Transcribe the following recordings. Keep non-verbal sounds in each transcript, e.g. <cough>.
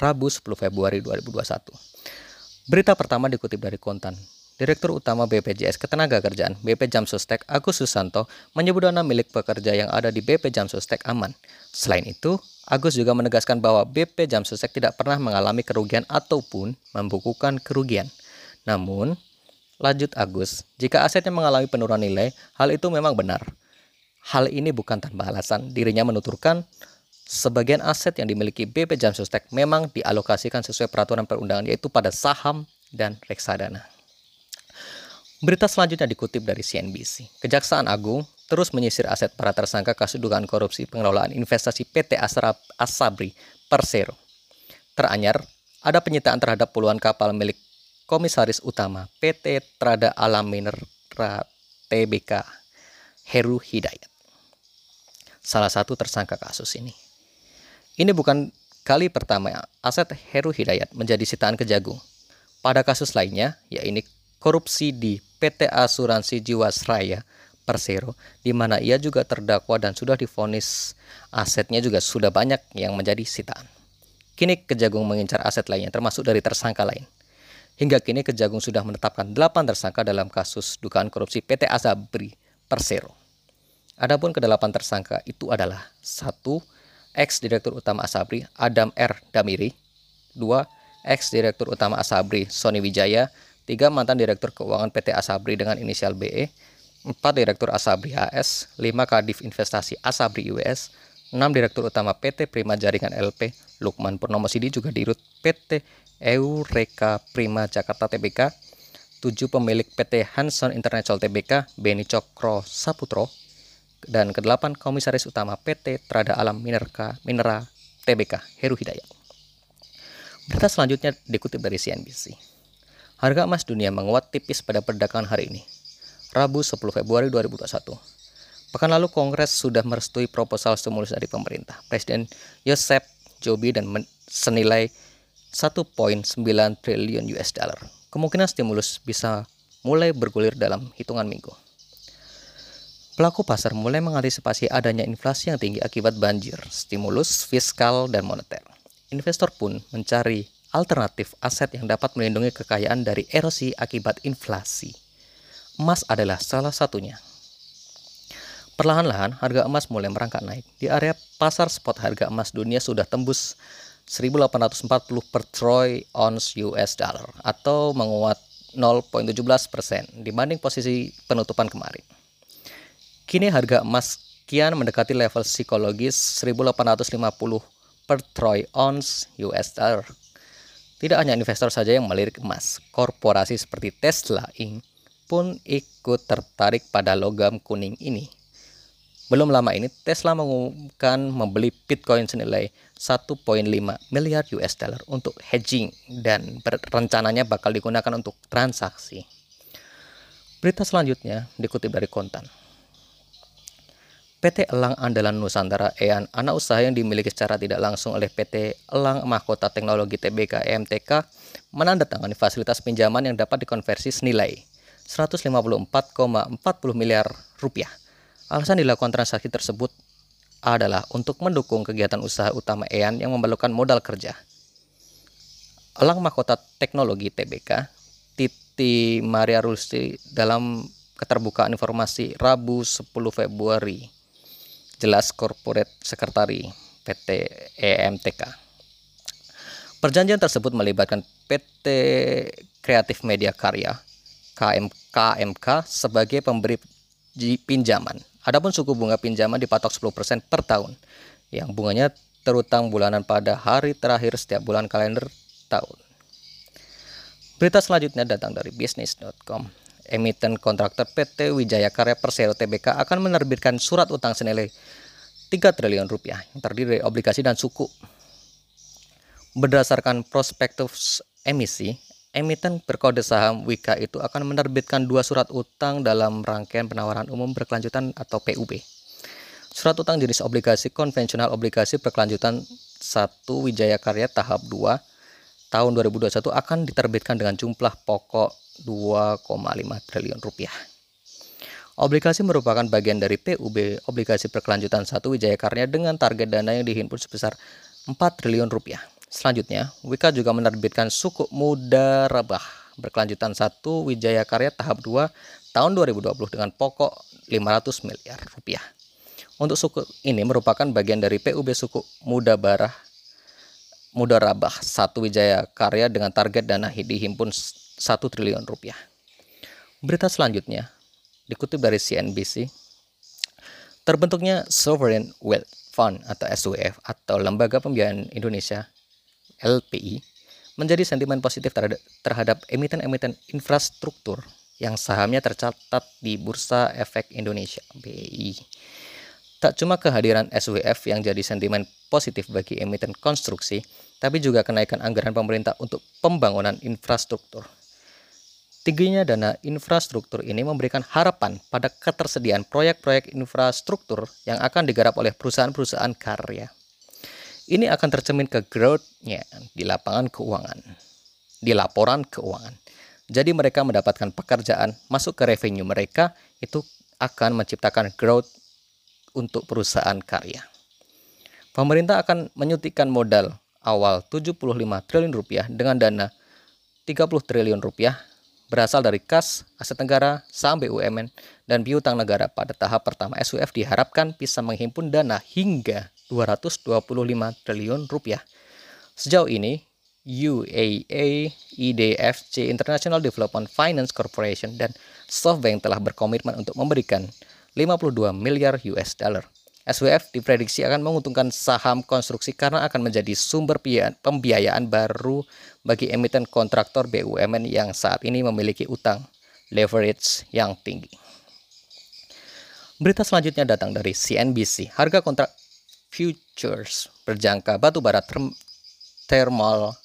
Rabu 10 Februari 2021. Berita pertama dikutip dari Kontan. Direktur Utama BPJS Ketenagakerjaan BP Jamsostek Agus Susanto menyebut dana milik pekerja yang ada di BP Jamsostek aman. Selain itu, Agus juga menegaskan bahwa BP Jamsostek tidak pernah mengalami kerugian ataupun membukukan kerugian. Namun, lanjut Agus, jika asetnya mengalami penurunan nilai, hal itu memang benar. Hal ini bukan tanpa alasan. Dirinya menuturkan sebagian aset yang dimiliki BP Jamsostek memang dialokasikan sesuai peraturan perundangan yaitu pada saham dan reksadana. Berita selanjutnya dikutip dari CNBC. Kejaksaan Agung terus menyisir aset para tersangka kasus dugaan korupsi pengelolaan investasi PT Asabri Persero. Teranyar, ada penyitaan terhadap puluhan kapal milik Komisaris Utama PT Trada Alam Mineral TBK Heru Hidayat. Salah satu tersangka kasus ini. Ini bukan kali pertama aset Heru Hidayat menjadi sitaan kejagung. Pada kasus lainnya, yaitu korupsi di PT Asuransi Jiwasraya Persero, di mana ia juga terdakwa dan sudah difonis asetnya juga sudah banyak yang menjadi sitaan. Kini Kejagung mengincar aset lainnya termasuk dari tersangka lain. Hingga kini Kejagung sudah menetapkan 8 tersangka dalam kasus dugaan korupsi PT Asabri Persero. Adapun kedelapan tersangka itu adalah satu ex direktur utama Asabri Adam R. Damiri, dua ex direktur utama Asabri Sony Wijaya, tiga mantan direktur keuangan PT Asabri dengan inisial BE, empat direktur Asabri AS, lima kadif investasi Asabri US, enam direktur utama PT Prima Jaringan LP, Lukman Purnomo Sidi juga dirut PT Eureka Prima Jakarta Tbk, tujuh pemilik PT Hanson International Tbk, Beni Cokro Saputro, dan kedelapan komisaris utama PT Trada Alam Minerka Minera Tbk, Heru Hidayat. Berita selanjutnya dikutip dari CNBC. Harga emas dunia menguat tipis pada perdagangan hari ini, Rabu 10 Februari 2021. Pekan lalu Kongres sudah merestui proposal stimulus dari pemerintah. Presiden Joseph Joe Biden senilai 1.9 triliun US dollar. Kemungkinan stimulus bisa mulai bergulir dalam hitungan minggu. Pelaku pasar mulai mengantisipasi adanya inflasi yang tinggi akibat banjir, stimulus fiskal dan moneter. Investor pun mencari alternatif aset yang dapat melindungi kekayaan dari erosi akibat inflasi. Emas adalah salah satunya. Perlahan-lahan harga emas mulai merangkak naik. Di area pasar spot harga emas dunia sudah tembus 1840 per troy ounce US dollar atau menguat 0.17 persen dibanding posisi penutupan kemarin. Kini harga emas kian mendekati level psikologis 1850 per troy ounce US dollar tidak hanya investor saja yang melirik emas, korporasi seperti Tesla Inc. pun ikut tertarik pada logam kuning ini. Belum lama ini Tesla mengumumkan membeli Bitcoin senilai 1.5 miliar US dollar untuk hedging dan rencananya bakal digunakan untuk transaksi. Berita selanjutnya dikutip dari Kontan. PT Elang Andalan Nusantara EAN, anak usaha yang dimiliki secara tidak langsung oleh PT Elang Mahkota Teknologi TBK EMTK, menandatangani fasilitas pinjaman yang dapat dikonversi senilai 154,40 miliar rupiah. Alasan dilakukan transaksi tersebut adalah untuk mendukung kegiatan usaha utama EAN yang memerlukan modal kerja. Elang Mahkota Teknologi TBK, Titi Maria Rusti dalam keterbukaan informasi Rabu 10 Februari jelas Corporate Secretary PT EMTK. Perjanjian tersebut melibatkan PT Kreatif Media Karya KMK sebagai pemberi pinjaman. Adapun suku bunga pinjaman dipatok 10% per tahun, yang bunganya terutang bulanan pada hari terakhir setiap bulan kalender tahun. Berita selanjutnya datang dari bisnis.com emiten kontraktor PT Wijaya Karya Persero Tbk akan menerbitkan surat utang senilai 3 triliun rupiah yang terdiri dari obligasi dan suku. Berdasarkan prospektus emisi, emiten berkode saham Wika itu akan menerbitkan dua surat utang dalam rangkaian penawaran umum berkelanjutan atau PUB. Surat utang jenis obligasi konvensional obligasi berkelanjutan 1 Wijaya Karya tahap 2 tahun 2021 akan diterbitkan dengan jumlah pokok 2,5 triliun rupiah. Obligasi merupakan bagian dari PUB obligasi berkelanjutan satu Wijaya Karya dengan target dana yang dihimpun sebesar 4 triliun rupiah. Selanjutnya, Wika juga menerbitkan suku muda rebah berkelanjutan 1 Wijaya Karya tahap 2 tahun 2020 dengan pokok 500 miliar rupiah. Untuk suku ini merupakan bagian dari PUB suku Muda Barah Muda Rabah 1 Wijaya Karya dengan target dana dihimpun 1 triliun rupiah. Berita selanjutnya dikutip dari CNBC. Terbentuknya Sovereign Wealth Fund atau SWF atau Lembaga Pembiayaan Indonesia LPI menjadi sentimen positif terhadap, emiten-emiten infrastruktur yang sahamnya tercatat di Bursa Efek Indonesia BEI. Tak cuma kehadiran SWF yang jadi sentimen positif bagi emiten konstruksi, tapi juga kenaikan anggaran pemerintah untuk pembangunan infrastruktur. Tingginya dana infrastruktur ini memberikan harapan pada ketersediaan proyek-proyek infrastruktur yang akan digarap oleh perusahaan-perusahaan karya. Ini akan tercermin ke growth-nya di lapangan keuangan, di laporan keuangan. Jadi mereka mendapatkan pekerjaan, masuk ke revenue mereka, itu akan menciptakan growth untuk perusahaan karya. Pemerintah akan menyuntikkan modal awal 75 triliun rupiah dengan dana 30 triliun rupiah berasal dari kas, aset negara, saham BUMN, dan piutang negara pada tahap pertama SUF diharapkan bisa menghimpun dana hingga 225 triliun rupiah. Sejauh ini, UAE, IDFC International Development Finance Corporation dan SoftBank telah berkomitmen untuk memberikan 52 miliar US dollar. SWF diprediksi akan menguntungkan saham konstruksi karena akan menjadi sumber pembiayaan baru bagi emiten kontraktor BUMN yang saat ini memiliki utang leverage yang tinggi. Berita selanjutnya datang dari CNBC. Harga kontrak futures berjangka batu bara term thermal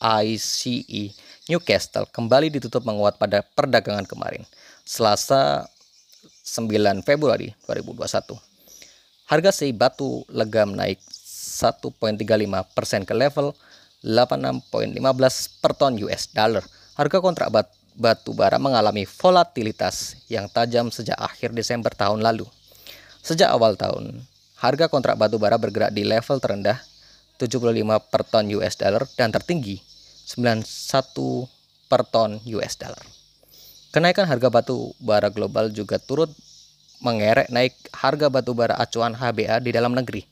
ICE Newcastle kembali ditutup menguat pada perdagangan kemarin, Selasa 9 Februari 2021. Harga si batu legam naik 1.35 persen ke level 86.15 per ton US dollar. Harga kontrak bat batu bara mengalami volatilitas yang tajam sejak akhir Desember tahun lalu. Sejak awal tahun, harga kontrak batu bara bergerak di level terendah 75 per ton US dollar dan tertinggi 91 per ton US dollar. Kenaikan harga batu bara global juga turut mengerek naik harga batu bara acuan HBA di dalam negeri.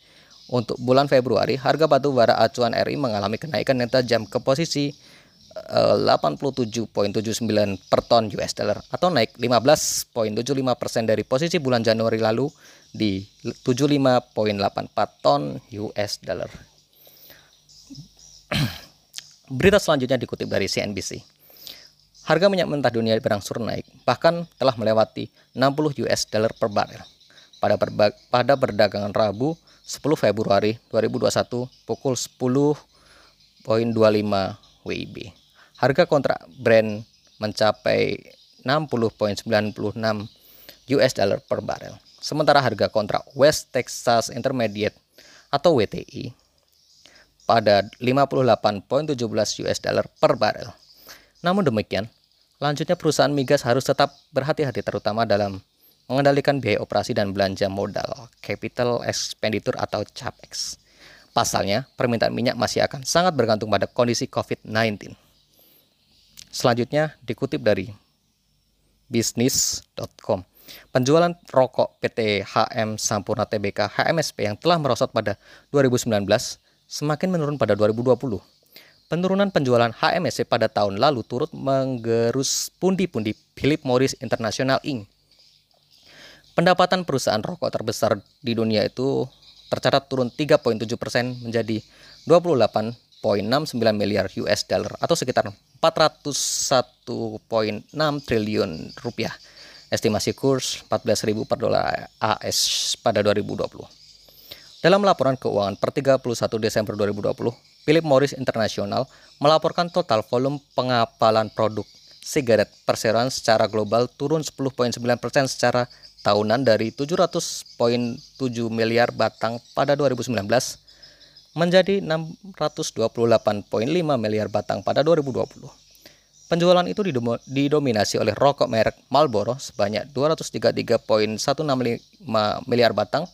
Untuk bulan Februari, harga batu bara acuan RI mengalami kenaikan yang tajam ke posisi 87.79 eh, per ton US dollar atau naik 15.75 persen dari posisi bulan Januari lalu di 75.84 ton US dollar. <clears throat> Berita selanjutnya dikutip dari CNBC. Harga minyak mentah dunia berangsur naik, bahkan telah melewati 60 US dollar per barel. Pada, pada perdagangan Rabu 10 Februari 2021 pukul 10.25 WIB. Harga kontrak Brent mencapai 60.96 US dollar per barel. Sementara harga kontrak West Texas Intermediate atau WTI pada 58.17 US dollar per barel. Namun demikian, lanjutnya perusahaan migas harus tetap berhati-hati terutama dalam mengendalikan biaya operasi dan belanja modal, capital expenditure atau CAPEX. Pasalnya, permintaan minyak masih akan sangat bergantung pada kondisi COVID-19. Selanjutnya dikutip dari bisnis.com. Penjualan rokok PT HM Sampurna Tbk HMSP yang telah merosot pada 2019 semakin menurun pada 2020. Penurunan penjualan HMSP pada tahun lalu turut menggerus pundi-pundi Philip Morris International Inc. Pendapatan perusahaan rokok terbesar di dunia itu tercatat turun 3.7 persen menjadi 28,69 miliar US dollar atau sekitar 401,6 triliun rupiah estimasi kurs 14.000 per dolar AS pada 2020. Dalam laporan keuangan per 31 Desember 2020, Philip Morris International melaporkan total volume pengapalan produk sigaret perseroan secara global turun 10.9% secara tahunan dari 700.7 miliar batang pada 2019 menjadi 628.5 miliar batang pada 2020. Penjualan itu didominasi oleh rokok merek Marlboro sebanyak 233.165 miliar batang.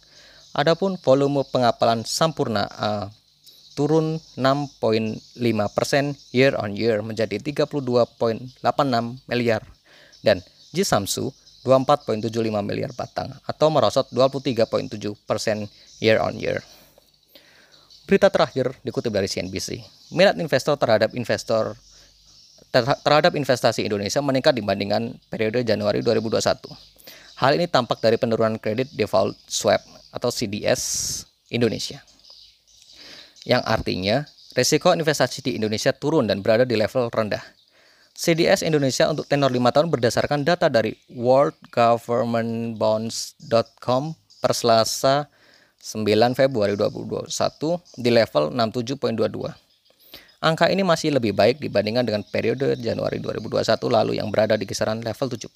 Adapun volume pengapalan Sampurna A turun 6.5 persen year on year menjadi 32.86 miliar dan G Samsu 24.75 miliar batang atau merosot 23.7 persen year on year. Berita terakhir dikutip dari CNBC. Minat investor terhadap investor terhadap investasi Indonesia meningkat dibandingkan periode Januari 2021. Hal ini tampak dari penurunan kredit default swap atau CDS Indonesia. Yang artinya resiko investasi di Indonesia turun dan berada di level rendah. CDS Indonesia untuk tenor 5 tahun berdasarkan data dari worldgovernmentbonds.com per Selasa 9 Februari 2021 di level 67.22. Angka ini masih lebih baik dibandingkan dengan periode Januari 2021 lalu yang berada di kisaran level 70.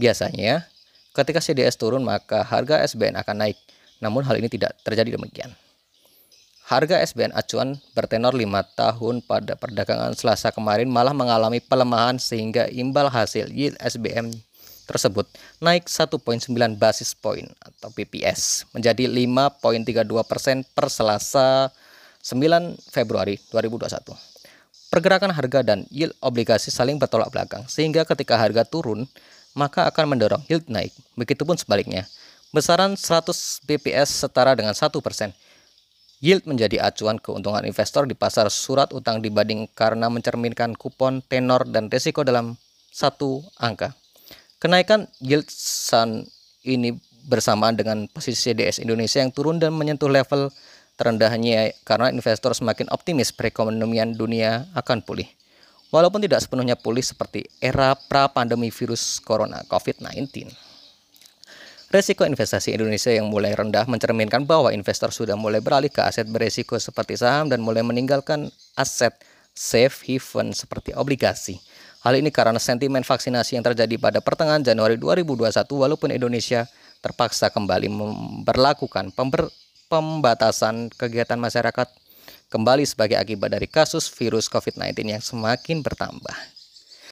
Biasanya, ketika CDS turun maka harga SBN akan naik, namun hal ini tidak terjadi demikian. Harga SBN acuan bertenor 5 tahun pada perdagangan Selasa kemarin malah mengalami pelemahan sehingga imbal hasil yield SBN tersebut naik 1.9 basis point atau PPS menjadi 5.32 persen per Selasa 9 Februari 2021. Pergerakan harga dan yield obligasi saling bertolak belakang, sehingga ketika harga turun, maka akan mendorong yield naik. Begitupun sebaliknya, besaran 100 BPS setara dengan 1 persen. Yield menjadi acuan keuntungan investor di pasar surat utang dibanding karena mencerminkan kupon, tenor, dan risiko dalam satu angka. Kenaikan yield Sun ini bersamaan dengan posisi CDS Indonesia yang turun dan menyentuh level terendahnya karena investor semakin optimis perekonomian dunia akan pulih. Walaupun tidak sepenuhnya pulih seperti era pra-pandemi virus corona COVID-19. Resiko investasi Indonesia yang mulai rendah mencerminkan bahwa investor sudah mulai beralih ke aset beresiko seperti saham dan mulai meninggalkan aset safe haven seperti obligasi. Hal ini karena sentimen vaksinasi yang terjadi pada pertengahan Januari 2021 walaupun Indonesia terpaksa kembali memperlakukan pember pembatasan kegiatan masyarakat kembali sebagai akibat dari kasus virus COVID-19 yang semakin bertambah.